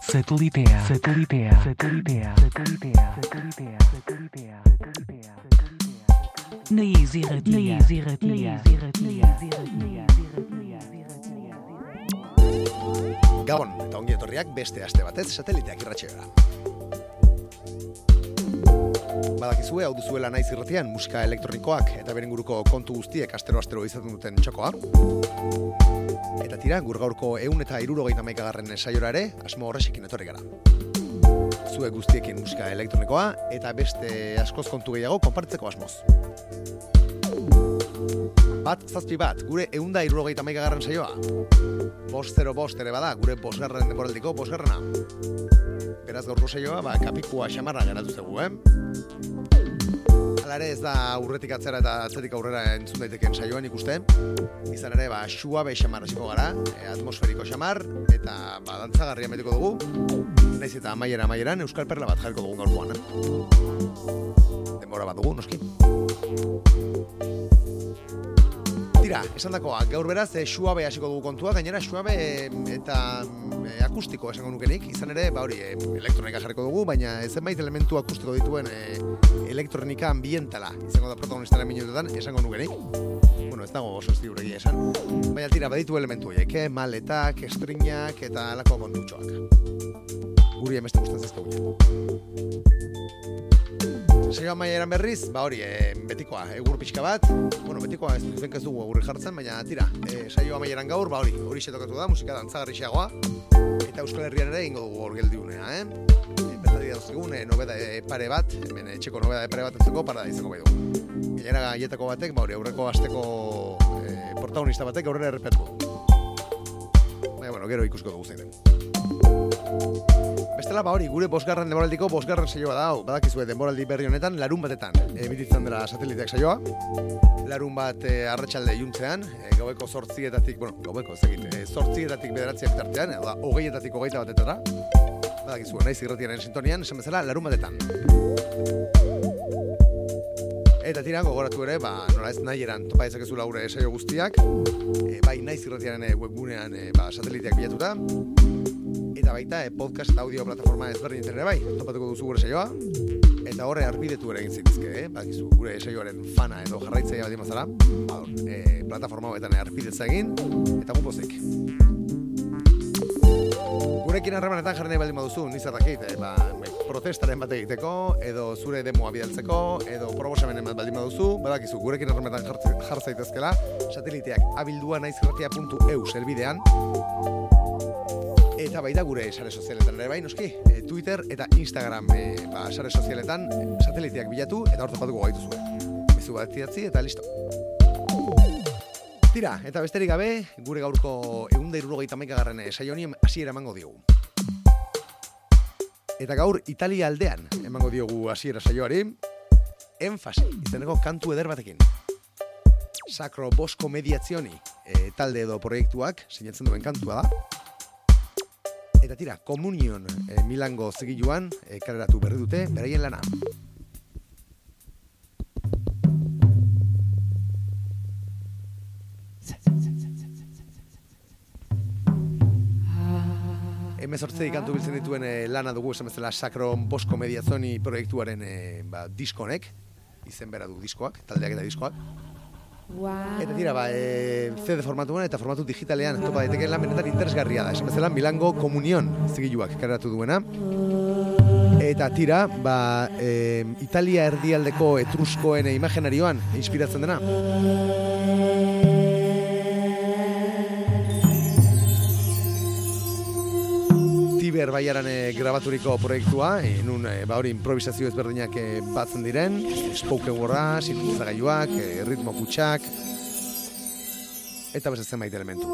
Satelitea, satelitea, satelitea, satelitea, satelitea, satelitea, satelitea, satelitea. Na Easy Radio, na Easy Radio, na Easy Radio, na Easy Radio, na Easy Radio. Gabon, eta ongi etorriak beste aste batez sateliteak irratxeara. Badakizue, hau duzuela naiz irratian musika elektronikoak eta beren guruko kontu guztiek astero-astero izaten duten txokoa. Eta tira, gur gaurko eun eta irurogeita maikagarren saiora ere, asmo horresekin etorri gara. Zue guztiekin musika elektronikoa eta beste askoz kontu gehiago konpartzeko asmoz. Zazpi bat, gure eunda irurogeita maikagarren saioa. Bost zero bost ere bada, gure bosgarren denboraldiko bosgarrena. Beraz gaurko saioa, ba, kapikua xamarra geratu zegu, eh? Hala ere ez da urretik atzera eta atzetik aurrera entzun daiteken saioan ikuste. Izan ere, ba, xua be xamar hasiko gara, e, atmosferiko xamar, eta ba, dantzagarria metiko dugu. Naiz eta amaiera amaieran Euskal Perla bat jarriko dugu gaurkoan, eh? Denbora bat dugu, noski. Tira, esan dakoa, gaur beraz, e, suabe hasiko dugu kontua, gainera suabe e, eta e, akustiko esango nukenik, izan ere, ba hori, e, elektronika jarriko dugu, baina zenbait elementu akustiko dituen e, elektronika ambientala, izango da protagonistaren minutuetan, esango nukenik. Bueno, ez dago oso ez diuregi esan. Baina tira, baditu elementu horiek, maletak, estrinak eta alako kontutxoak. Guri emeste gustatzen zezkagu. Saio amaieran berriz, ba hori, e, betikoa, egur pixka bat, bueno, betikoa ez dut ez dugu egurri jartzen, baina tira, e, saio amaieran gaur, ba hori, hori tokatu da, musika dantzagarri xeagoa, eta Euskal Herrian ere ingo dugu hor geldiunea, eh? E, Bertari dauzkigun, e, nobeda e, pare bat, hemen etxeko nobeda pare bat entzeko, para da izango bai dugu. Gainera gaietako batek, ba hori, aurreko asteko e, protagonista batek aurrera errepetu. Bueno, gero ikusko dugu zein den. Bestela, ba hori, gure bosgarren denboraldiko bosgarren saioa da hau. Badakizue denboraldi berri honetan, larun batetan emititzen dela sateliteak saioa. Larun bat e, arratsalde iluntzean, e, gaueko sortzietatik, bueno, gaueko ez egite, e, sortzietatik bederatziak tartean, edo da, hogeietatik hogeita batetara. Badakizue, naiz irratiaren sintonian, esan bezala, larun batetan. Eta tira, gogoratu ere, ba, nola ez nahi eran topa ezakezu laure saio guztiak, e, bai naiz irratiaren e, webgunean e, ba, sateliteak bilatuta, eta baita e, podcast eta audio plataforma ezberdin ere bai, topatuko duzu gure saioa, eta horre arbidetu ere egin zitizke, eh? bakizu gure saioaren fana edo jarraitzaia badi mazara, ba, e, plataforma hoetan arbidetza egin, eta gupozik. Gurekin harremanetan jarri nahi baldin baduzu, nizatakit, e, ba, protestaren bat egiteko, edo zure demoa bidaltzeko, edo proposamenen bat baldin baduzu, badakizu, gurekin harremanetan jar zaitezkela, sateliteak abildua naizirratia.eu selbidean, Eta baita gure sare sozialetan ere bai, noski, e, Twitter eta Instagram e, ba, sare sozialetan sateliteak bilatu eta hor topatuko gaitu zuen. Bezu bat zidatzi eta listo. Tira, eta besterik gabe, gure gaurko egun da irurogeita maikagarren saionien hasiera emango diogu. Eta gaur Italia aldean emango diogu hasiera saioari, enfasi, izeneko kantu eder batekin. Sacro Bosco Mediazioni e, talde edo proiektuak sinatzen duen kantua da. Eta tira, komunion e, Milango zigiluan e, kareratu berri dute beraien lana. Hemezortzei kantu biltzen dituen e, lana dugu esan bezala Sacro Bosco Mediazoni proiektuaren e, ba, diskonek, izen bera du diskoak, taldeak eta diskoak. Eta tira, ba, e, CD formatuan eta formatu digitalean topa daiteke lan benetan interesgarria da. Esan bezala Milango Komunion zigiluak kareratu duena. Eta tira, ba, e, Italia erdialdeko etruskoen imaginarioan inspiratzen dena. Tiber Baiaran e, grabaturiko proiektua, e, nun e, ba hori improvisazio ezberdinak e, batzen diren, spoken worda, sintetizagailuak, e, ritmo kutsak, eta beste zenbait elementu.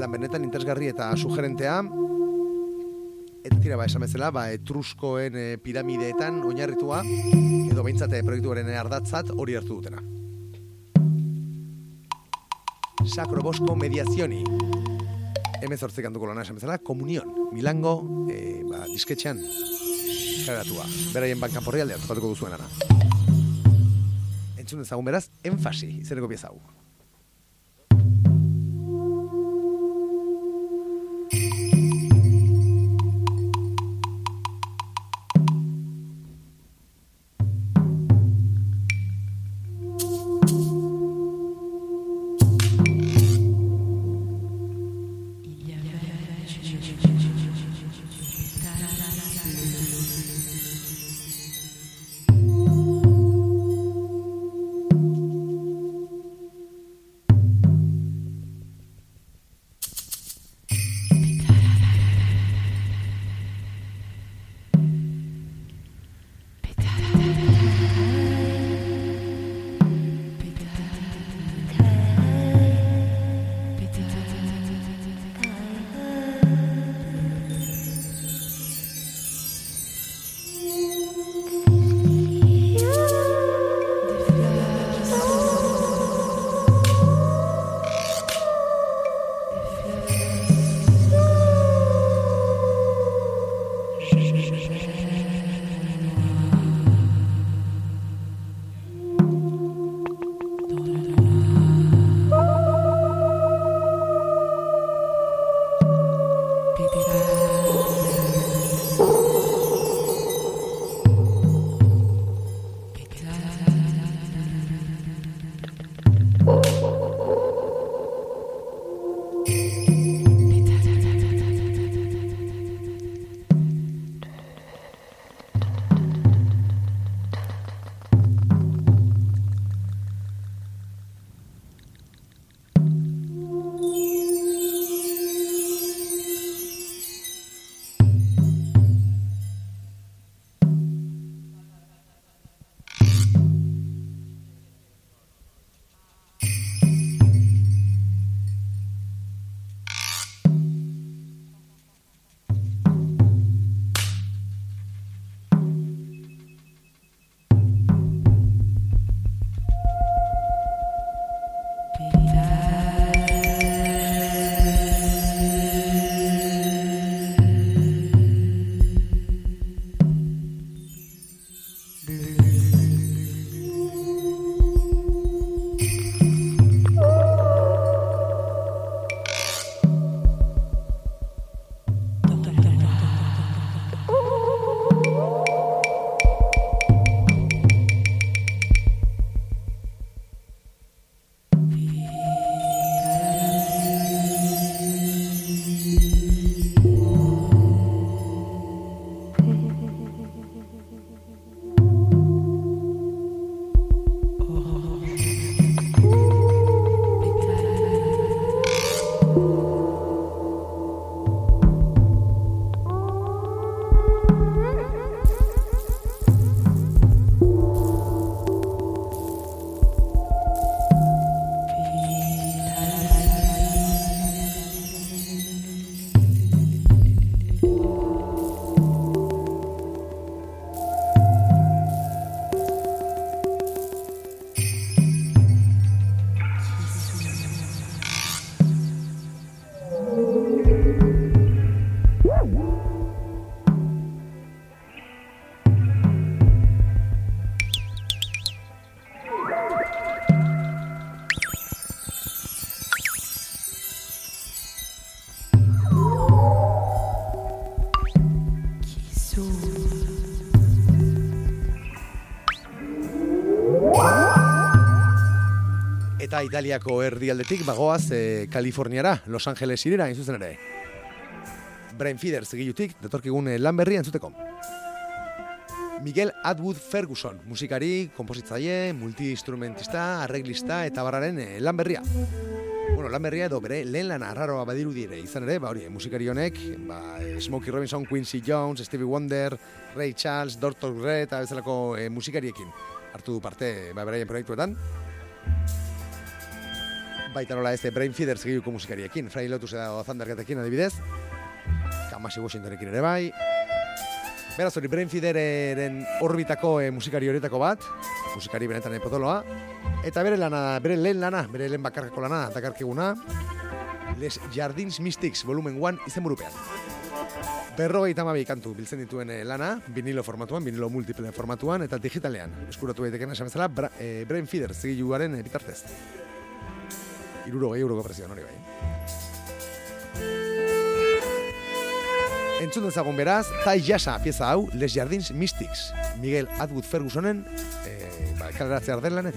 Lan benetan interesgarri eta sugerentea, eta tira ba esan bezala, ba, etruskoen e, piramideetan oinarritua, edo behintzate proiektuaren ardatzat hori hartu dutena. Sacro Bosco Mediazioni, emezortzik kantuko lana esan bezala, komunion, Milango, e, ba, disketxean, karatua, beraien bankan porri aldean, jatuko duzuen lana. Entzun ezagun beraz, enfasi, izeneko pieza hau. Eta Italiako erdialdetik bagoaz e, Kaliforniara, Los Angeles irera, zuzen ere. Brain Feeder zigilutik, detorkigun lan berri entzuteko. Miguel Atwood Ferguson, musikari, kompositzaile, multi-instrumentista, arreglista eta barraren e, lan berria. Bueno, lan berria edo bere lehen lan arraroa badiru dire, izan ere, ba hori, musikari honek, ba, Smokey Robinson, Quincy Jones, Stevie Wonder, Ray Charles, Dr. Dre eta bezalako e, musikariekin hartu du parte ba, beraien proiektuetan baita nola ez Brain Feeders gehiuko musikariekin, Fray Lotus edo Zandergetekin adibidez, Kamasi Washingtonekin ere bai, Beraz hori, Brain Feederen orbitako e, musikari horietako bat, musikari benetan epotoloa, eta bere lana, bere lehen lana, bere lehen bakarkako lana, dakarkiguna, Les Jardins Mystics, volumen 1, izen burupean. Berrogei tamabi kantu biltzen dituen eh, lana, vinilo formatuan, vinilo multiple formatuan, eta digitalean. Eskuratu daiteken esan bezala, bra, e, Brain Feeder zigiluaren bitartez iruro gehi euroko prezioan hori bai. Entzun dezagun beraz, Tai Jasa pieza hau, Les Jardins Mystics, Miguel Atwood Fergusonen, eh, ba, kaleratzea arden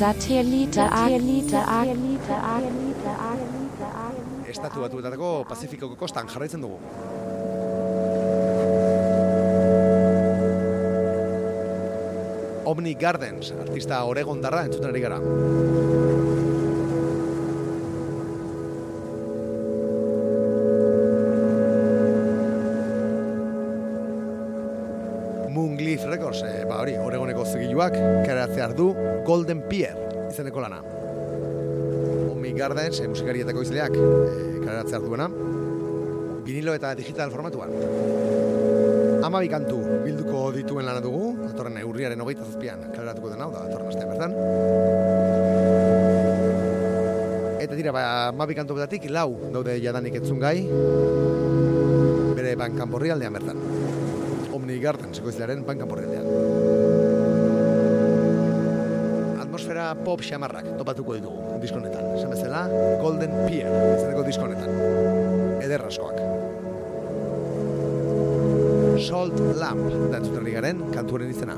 Satellite, Satellite, Satellite, Estatu batuetako Pazifikoko kostan jarraitzen dugu. Omni Gardens, artista Oregondarra entzuten ari gara. Izeneko lana. Omni Gardens, eh, musikarietako izleak, eh, karatzear duena, vinilo eta digital formatuan. Amabi kantu bilduko dituen lana dugu, datorren urriaren hogeita zazpian kaleratuko dena, da datorren astean bertan. Eta dira, ba, amabi kantu betatik, lau daude jadanik entzun gai, bere bankanporri aldean bertan. Omni Garden, sekoizlearen bankanporri aldean. Pop xamarrak topatuko ditugu diskonetan. Esan bezala, Golden Pier, izaneko diskonetan. Ederraskoak. Salt Lamp, da entzuten garen, kantuaren izena.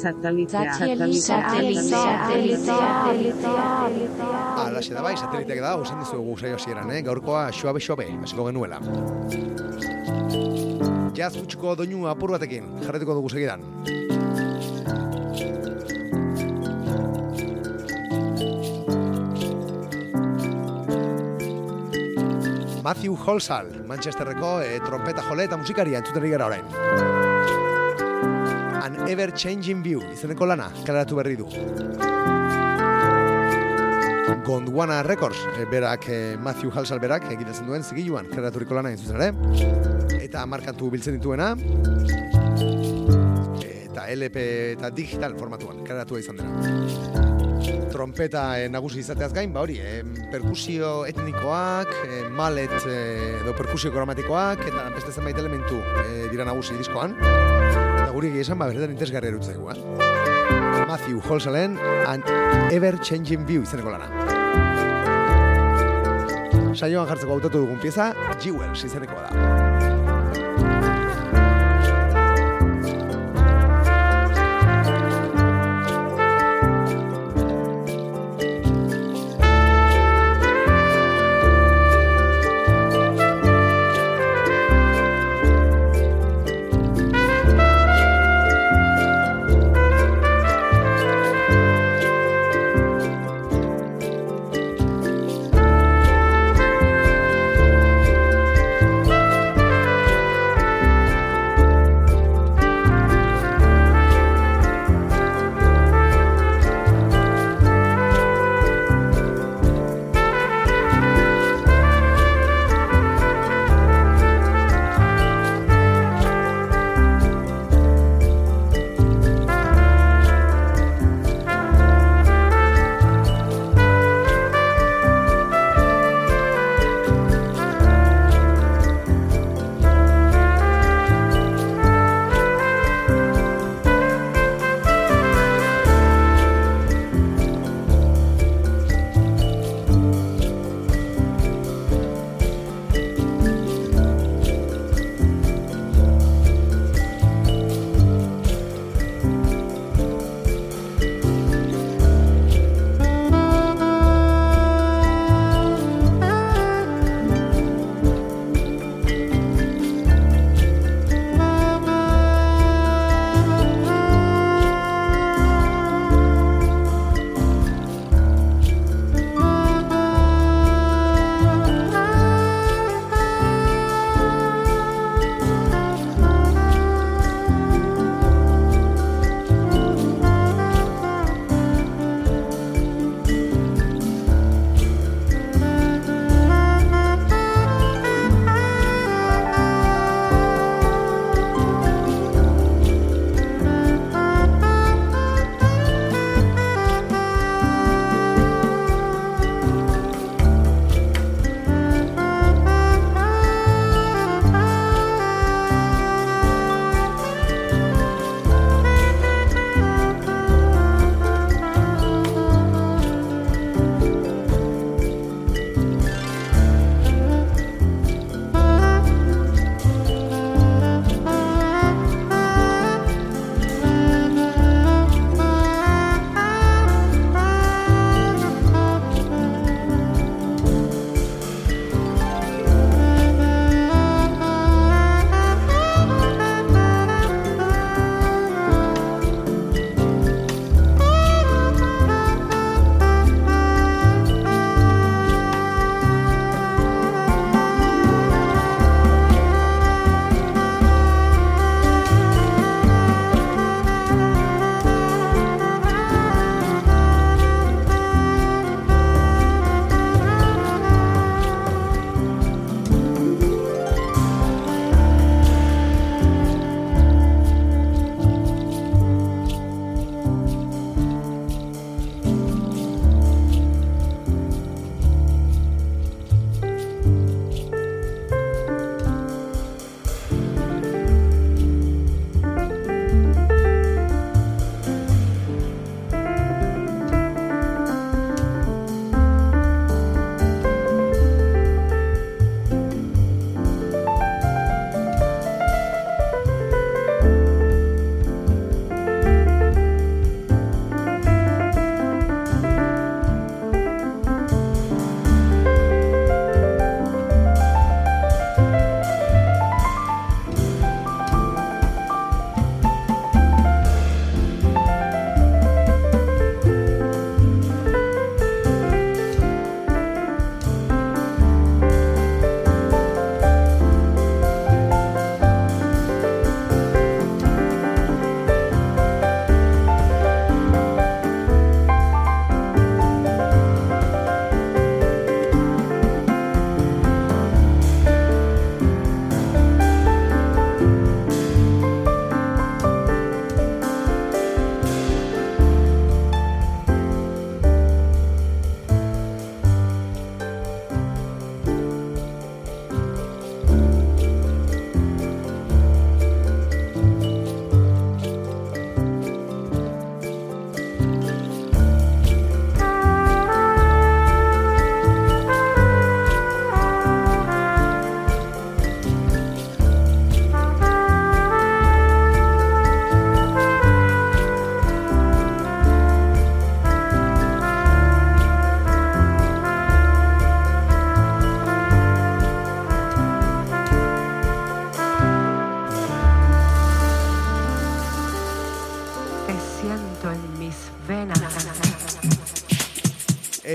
Satelitea, Alaxe da bai, sateliteak da, usan dizugu saio hasieran, eh? gaurkoa xoabe xoabe, hasiko genuela. Jaz gutxiko doinu apur batekin, jarretuko dugu segidan. Matthew Holsall, Manchesterreko e, trompeta jole eta musikaria entzuten ari gara orain. An Ever Changing View, izeneko lana, kaleratu berri du. Gondwana Records, e, berak, e, Matthew Halsall berak, egiten duen zigiluan, kreaturiko lana zuzen ere. Eta markantu biltzen dituena. Eta LP eta digital formatuan, kreatua izan dena. Trompeta e, nagusi izateaz gain, ba hori, e, perkusio etnikoak, e, malet e, edo perkusio kromatikoak, eta beste zenbait elementu e, dira nagusi diskoan. Eta guri esan, ba, berretan interesgarri erutzeko, eh? Matthew Holsalen and Ever Changing View izeneko lana. Saioan jartzeko hautatu dugun pieza, Jewels izeneko da.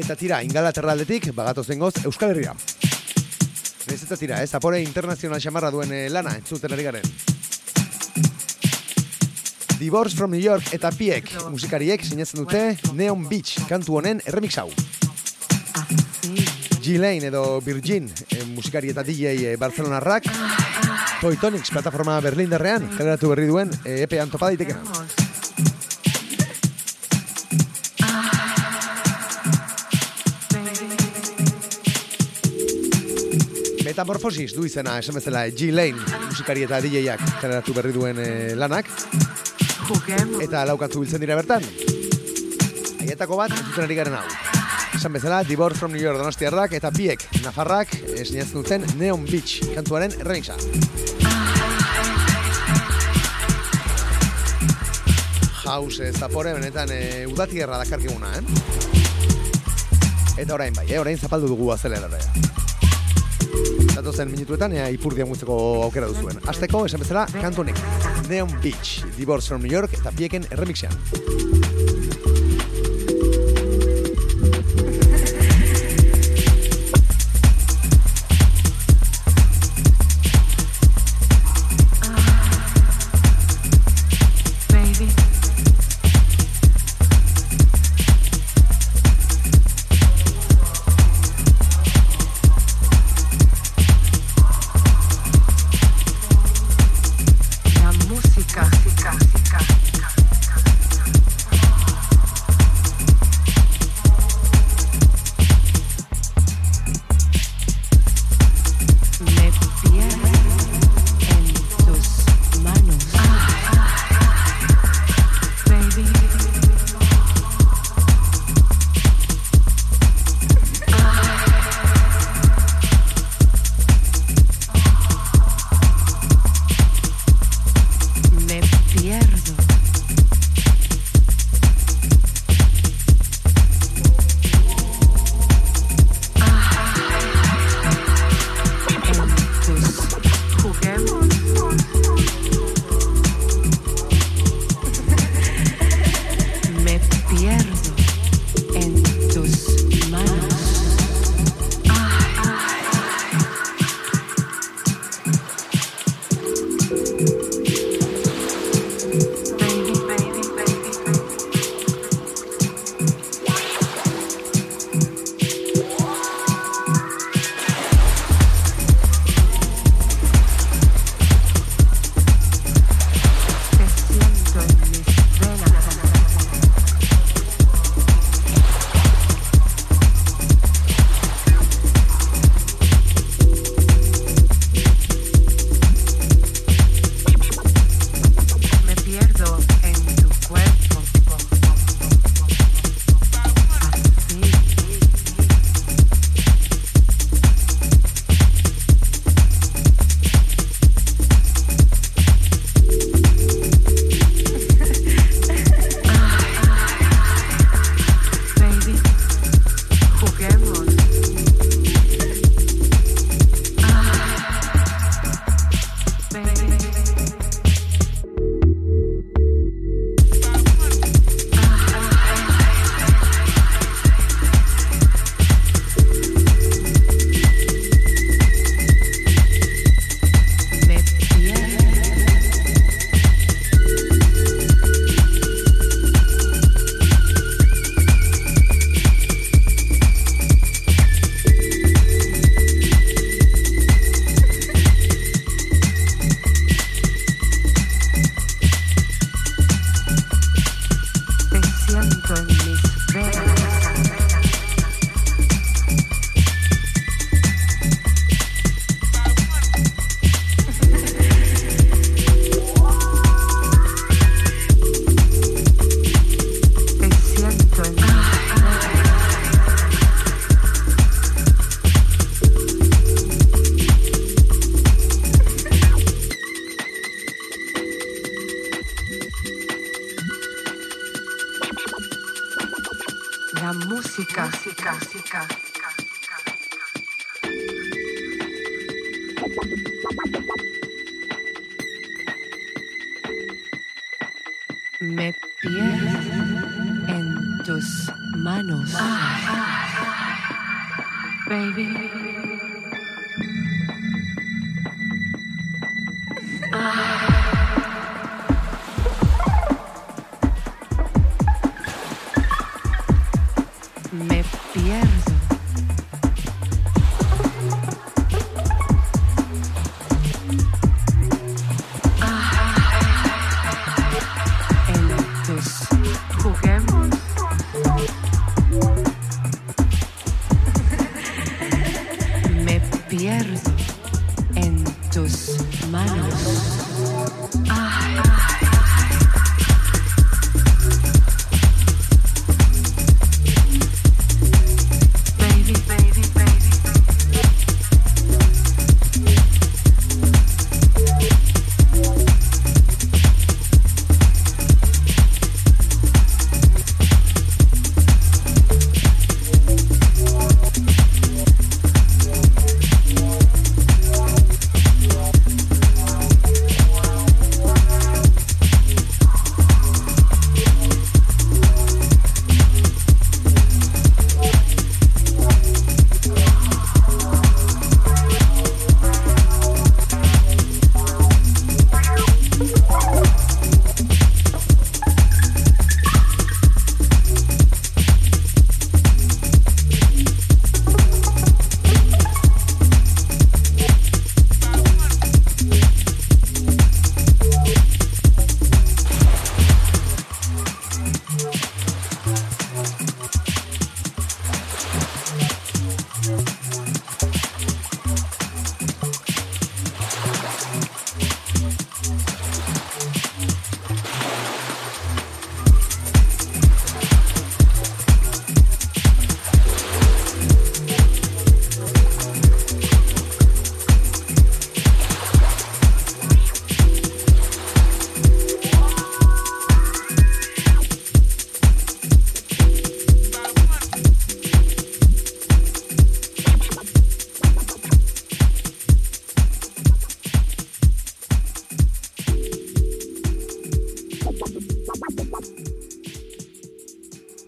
Eta tira, ingalaterra aldetik, bagatu zengoz, Euskal Herria. Nez eta tira, ez, apore internazional xamarra duen eh, lana, entzuten ari garen. Divorce from New York eta Piek musikariek sinatzen dute Neon Beach kantu honen erremix hau. G-Lane edo Virgin eh, musikari eta DJ eh, Barcelonarrak Toy Tonics plataforma Berlinderrean kaleratu berri duen epean topa daitekena. Metamorfosis du izena esan bezala G-Lane musikari eta DJ-ak kaleratu berri duen eh, lanak eta laukatzu biltzen dira bertan. Aietako bat, entzuten ari garen hau. Esan bezala, Divorce from New York donostiarrak eta biek Nafarrak esinatzen duten Neon Beach kantuaren remixa. House ez zapore, benetan e, udati gerra dakarkiguna, eh? Eta orain bai, eh? orain zapaldu dugu azelerarea. Datozen minutuetan, ea ipurdia mutzeko aukera duzuen. Azteko, esan bezala, kantonek. Neon Beach, Divorce from New York, eta pieken erremixean.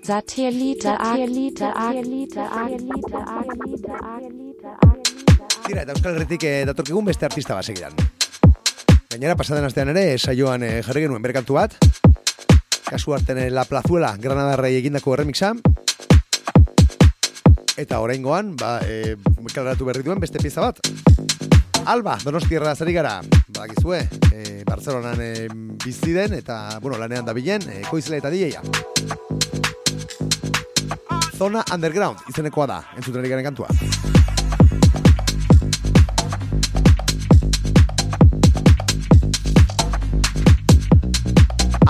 Satellite, Satellite, Satellite, Satellite, Satellite, Tira, eta Euskal Herritik eh, datorkigun beste artista bat segidan. Gainera, pasaden astean ere, saioan eh, jarri genuen bere kantu bat. Kasu harten eh, La Plazuela, Granadarrei egindako remixa. Eta oraingoan, ba, e, kaleratu berri duen beste pieza bat. Alba, Donostierra zari gara, badakizue, e, Barcelonan e, bizi den eta, bueno, lanean da bilen, e, koizle eta dieia. Zona Underground, izenekoa da, entzuten ari garen kantua.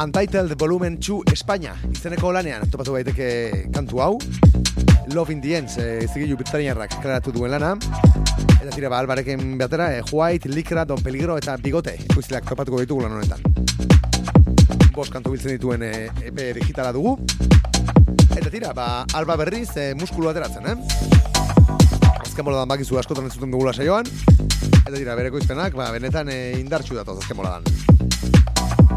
Untitled Volumen 2 España izeneko lanean topatu daiteke kantu hau. Love in the Ends e, zigilu britaniarrak klaratu duen lana. Eta tira ba albarekin batera e, White, Likra, Don Peligro eta Bigote ikusileak topatuko ditugu lan honetan. Bost kantu biltzen dituen e, EP digitala dugu tira ba alba berriz e, muskulu ateratzen eh? azken boladan bakizu askotan entzuten dugula saioan eta tira bereko izpenak ba, benetan e, indartxu datoz azken boladan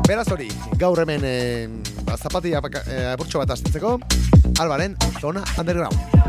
Beraz hori, gaur hemen e, ba, zapatia e, bat astitzeko, albaren zona underground.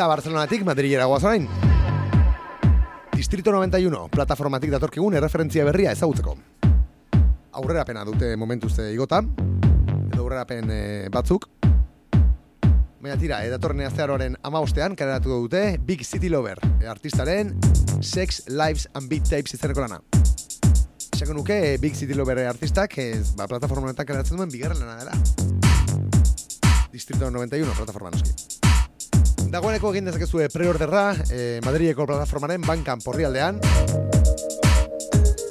Eta Barcelonatik Madrilera goaz orain. Distrito 91, plataformatik datorkigun erreferentzia berria ezagutzeko. Aurrerapena dute momentuzte igota, edo aurrerapen e, batzuk. Baina tira, edatorren azearoaren amaostean, kareratu dute Big City Lover, e, artistaren Sex, Lives and Beat Tapes izeneko lana. Esako nuke, e, Big City Lover artistak, ez, ba, plataforma honetan kareratzen duen bigarren lana dela. Distrito 91, plataforma noski. Dagoeneko egin dezakezue preorderra eh, Madrileko plataformaren bankan porrialdean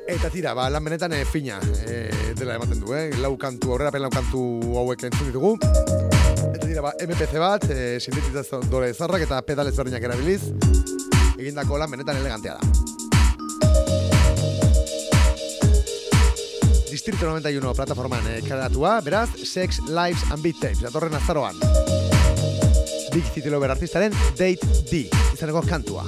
Eta tira, ba, lan benetan eh, fina eh, dela ematen du, eh? lau kantu, aurrera lau kantu hauek entzun ditugu Eta tira, ba, MPC bat, eh, sintetizadore zarrak eta pedal ezberdinak erabiliz Egindako lan benetan elegantea da Distrito 91 plataforman eh, beraz, Sex, Lives and Beat Tapes, datorren azaroan. Big City Lover artistaren Date D, izaneko kantua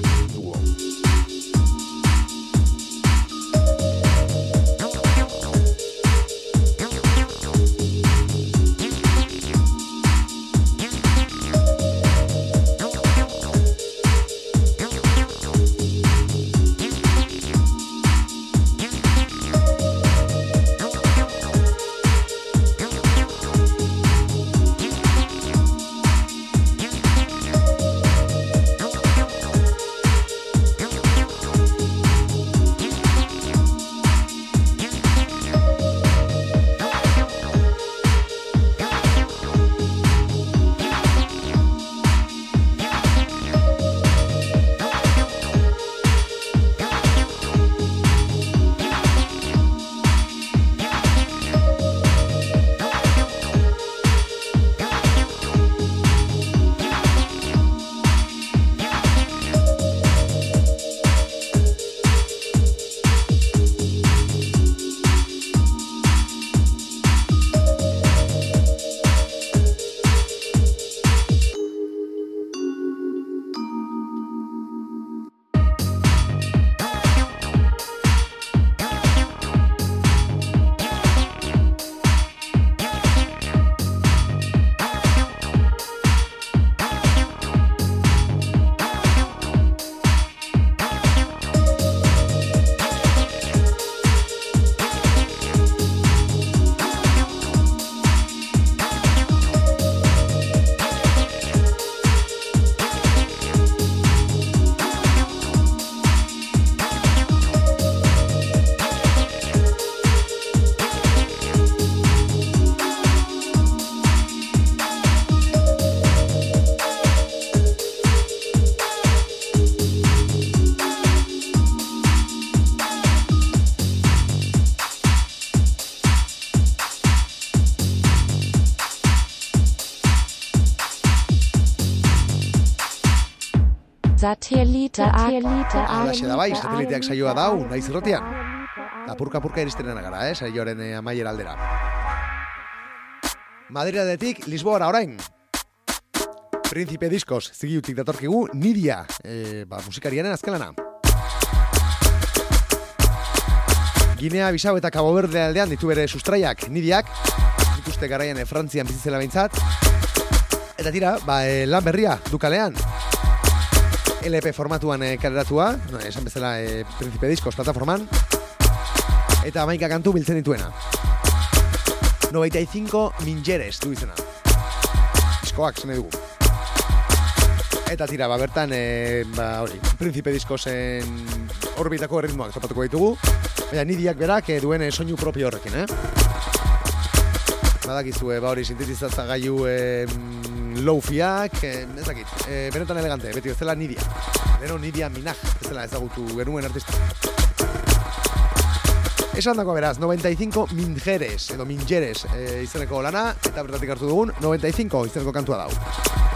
Satellite, Alaxe da bai, sateliteak saioa dau, naiz irrotian. Apurka-apurka iristenen gara, eh, saioaren eh, amaiera aldera. Madridetik Lisboara orain. Príncipe Discos, zigiutik datorkigu, Nidia, eh, ba, musikarianen azkelana. Ginea, Bisau eta Cabo Verde aldean ditu bere sustraiak, Nidiak, ikuste garaian eh, Frantzian bizitzela behintzat. Eta tira, ba, eh, lan berria, dukalean. LP formatuan eh, kaleratua, no, esan bezala eh, Príncipe Discos plataforman, eta amaika kantu biltzen dituena. 95 minjeres du izena. Diskoak, zene dugu. Eta tira, ba, bertan, e, ba, hori, Príncipe Discosen orbitako erritmoak topatuko ditugu. Baina nidiak berak eh, duen soinu propio horrekin, eh? Badakizue, ba hori, sintetizatza gaiu eh, low-fiak, eh, ez dakit, eh, benetan elegante, beti bezala nidia. Beno nidia minaj, bezala ezagutu genuen artista. Esan dako beraz, 95 minjeres, edo minjeres e, izeneko lana, eta bertatik hartu dugun, 95 izeneko kantua dau.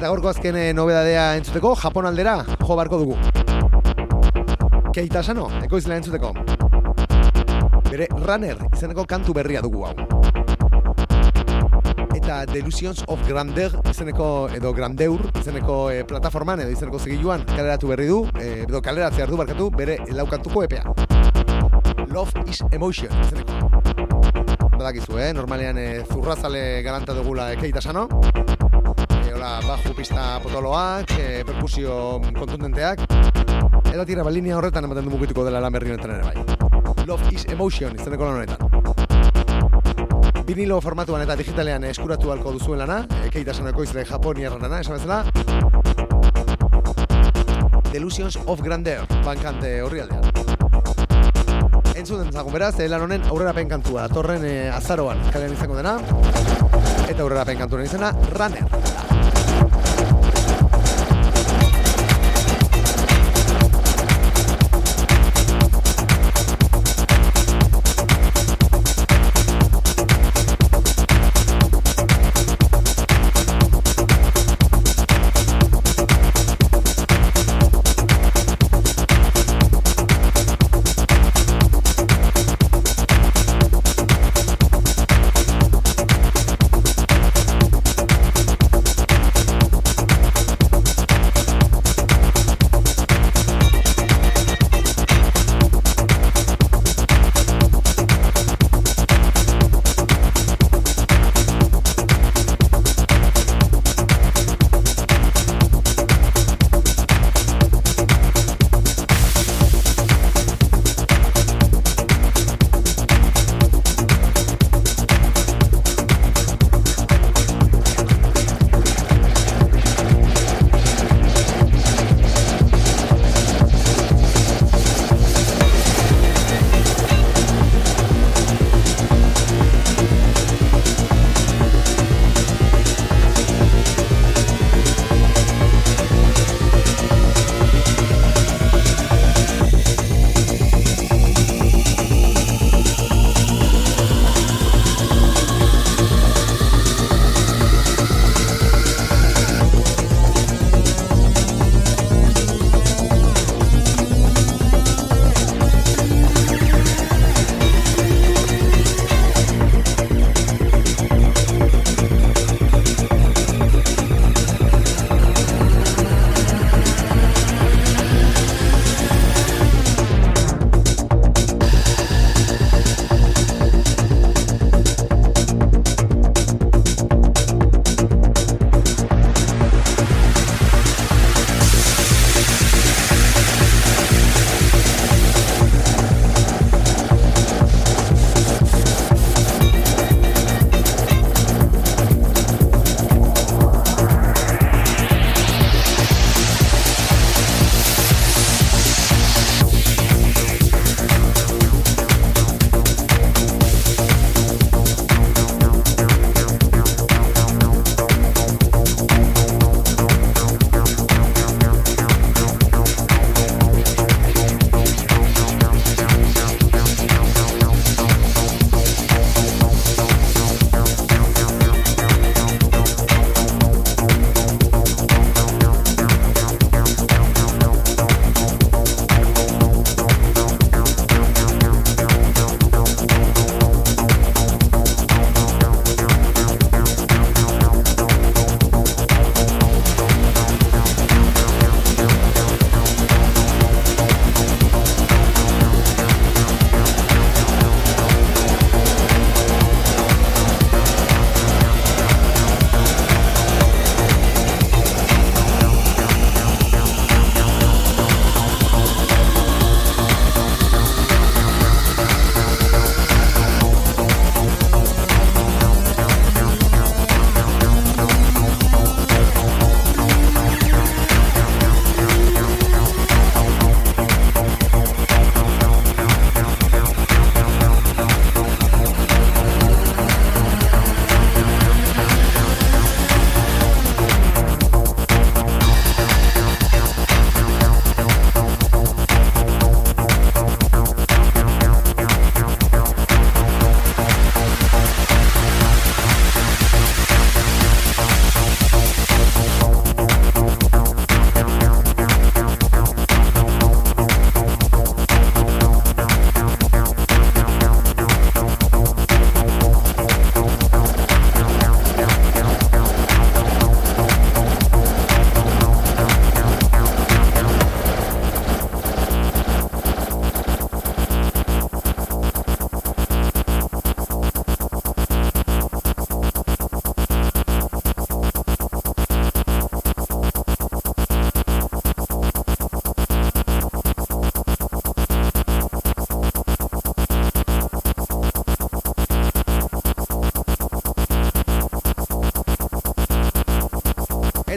Eta gaurko azken eh, nobedadea entzuteko, Japon aldera jo barko dugu. Keita sano, ekoizlea entzuteko. Bere Runner izeneko kantu berria dugu hau. Eta Delusions of Grandeur izeneko, edo Grandeur izeneko eh, plataforman edo izeneko zigiluan kaleratu berri du, eh, edo kaleratzea du barkatu, bere laukantuko epea. Love is Emotion izeneko. Badakizu, eh? Normalean eh, zurrazale galanta dugula Keita sano. Eh, baju pista potoloak, eh, perkusio kontundenteak. Eta tira, ba, linea horretan ematen du mugituko dela lan berri honetan ere bai. Love is Emotion izeneko lan honetan. Vinilo formatuan eta digitalean eskuratu halko duzuen lana, e, keita sanoko izle japoniarra lana, esan bezala. Delusions of Grandeur, bankante horri aldean. Entzuten zagun beraz, eh, lan honen aurrerapen kantua, torren eh, azaroan kalean izango dena, eta aurrerapen kantuaren izena, Runner.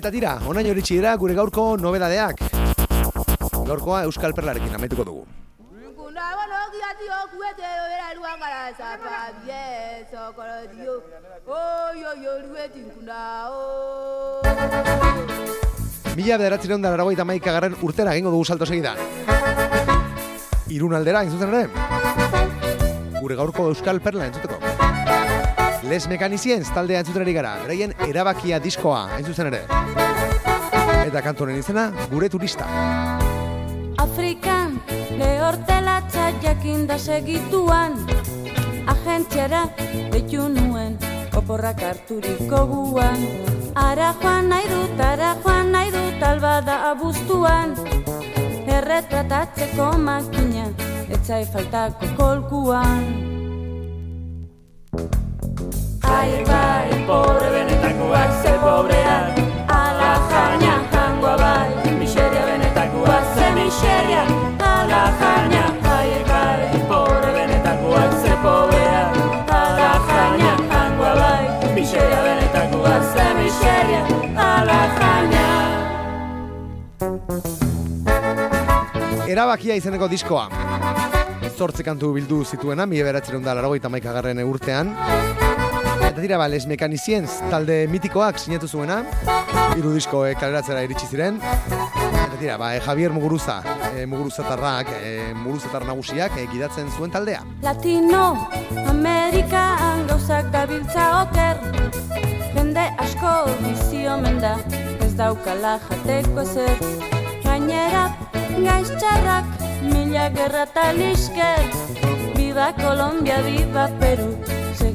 Eta tira, onaino iritsi dira gure gaurko nobedadeak. Gaurkoa Euskal Perlarekin amaituko dugu. Mila bederatzen da laragoita maika garren urtera egingo dugu salto segidan. Irun aldera, zuzen ere. Gure gaurko Euskal Perla entzuteko. Les Mekanizienz taldea entzuten gara, beraien erabakia diskoa entzuzen ere. Eta kantonen izena, gure turista. Afrikan lehortela jakin da segituan Agentziara deitu nuen oporrak harturiko guan Ara joan nahi dut, ara joan nahi dut albada abuztuan Erretratatzeko makina, etzai faltako kolkuan Ai bai, pobre benetakoak pobreak Ala jaina jangoa bai, miseria benetakoak ze miseria Ala jaina, ai bai, pobre benetakoak ze pobreak Ala jaina jangoa bai, miseria benetakoak ze miseria Ala jaina Erabakia izeneko diskoa. Zortze kantu bildu zituena, mi eberatzen da maikagarren urtean. Eta dira ba, Les Mekanizienz talde mitikoak sinatu zuena. Hiru disko e, kaleratzera iritsi ziren. Eta dira, ba, e, Javier Muguruza, e, Muguruzatarrak, e, Muguruzatar nagusiak e, gidatzen zuen taldea. Latino, Amerikan gauzak gabiltza oker Jende asko bizi omen da, ez daukala jateko ezer Gainera, gaiz txarrak, mila gerra talisker Biba Kolombia, biba Peru,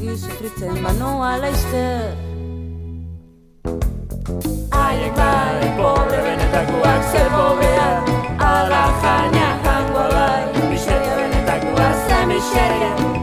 segi sufritzen banoa laizter Aiek bai, pobre benetakoak ze pobreak Ala jaina jango bai, miseria benetakoak ze miseria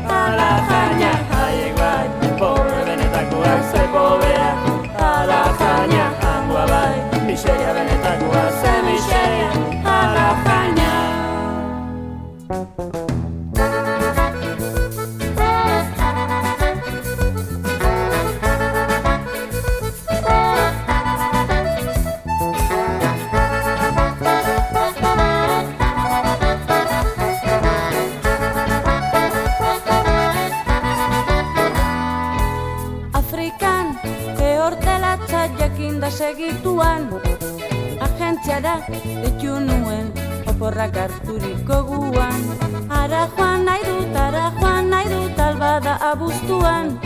oporrak harturiko guan Ara joan nahi dut, ara joan nahi dut albada abuztuan.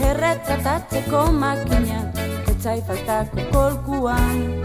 Erretratatzeko makina, etzai faltako kolkuan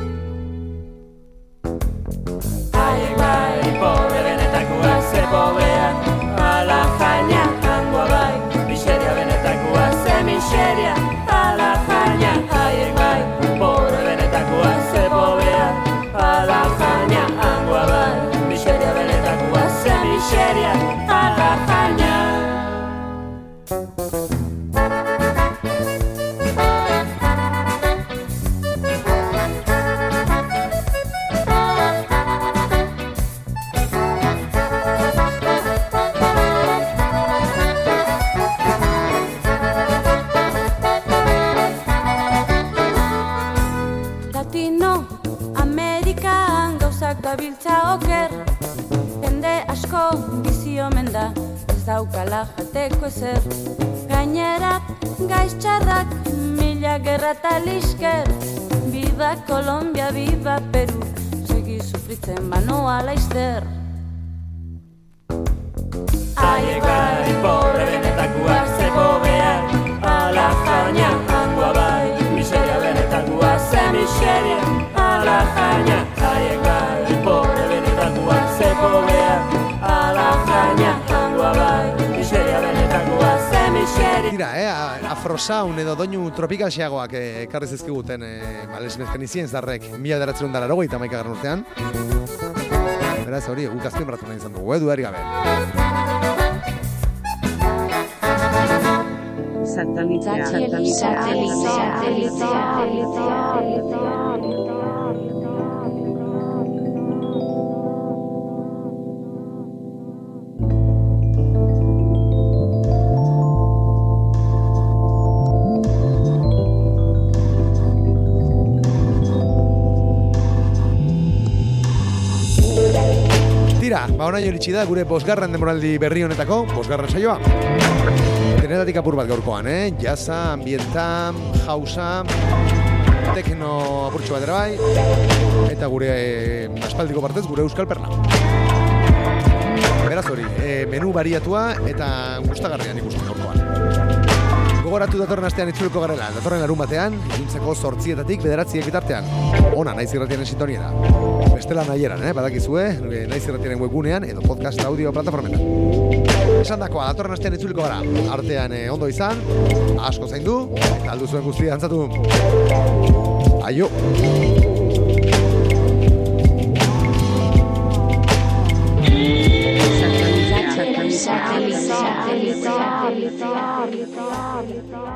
jaina, aiek bai, pobre benetakoak ze pobreak Ala jaina, jangoa bai, miseria benetakoak ze miseria Tira, eh, a- afrosaun edo doinu tropikalxeagoak eh, ekarri zizkiguten eh, ba, Les Mekanizienz darrek mila bederatzen da laragoita maikagarren urtean. Beraz, hori, guk azpien bratu nahi izan dugu, edu gabe. Satellite. Satellite. Tira, ba ona iritsi da gure bosgarren demoraldi berri honetako, bosgarren saioa. Denetatik apur bat gaurkoan, eh? Jasa, ambienta, jausa, tekno apurtxo bat bai, eta gure eh, aspaldiko partez, gure euskal perna. Beraz hori, eh, menu bariatua eta gustagarrian ikusten gaurkoan. Gogoratu datorren astean itzuliko garela, datorren larun batean, iluntzeko sortzietatik bederatziek bitartean. Ona, naiz irratiaren sintoniera. Bestela nahieran, eh, badakizue, naiz irratiaren webgunean edo podcast audio plataformetan. Esan dakoa, datorren astean itzuliko gara. Artean eh, ondo izan, asko zaindu, eta aldu zuen guztia dantzatu. Aio! Satellite. Satellite. Satellite.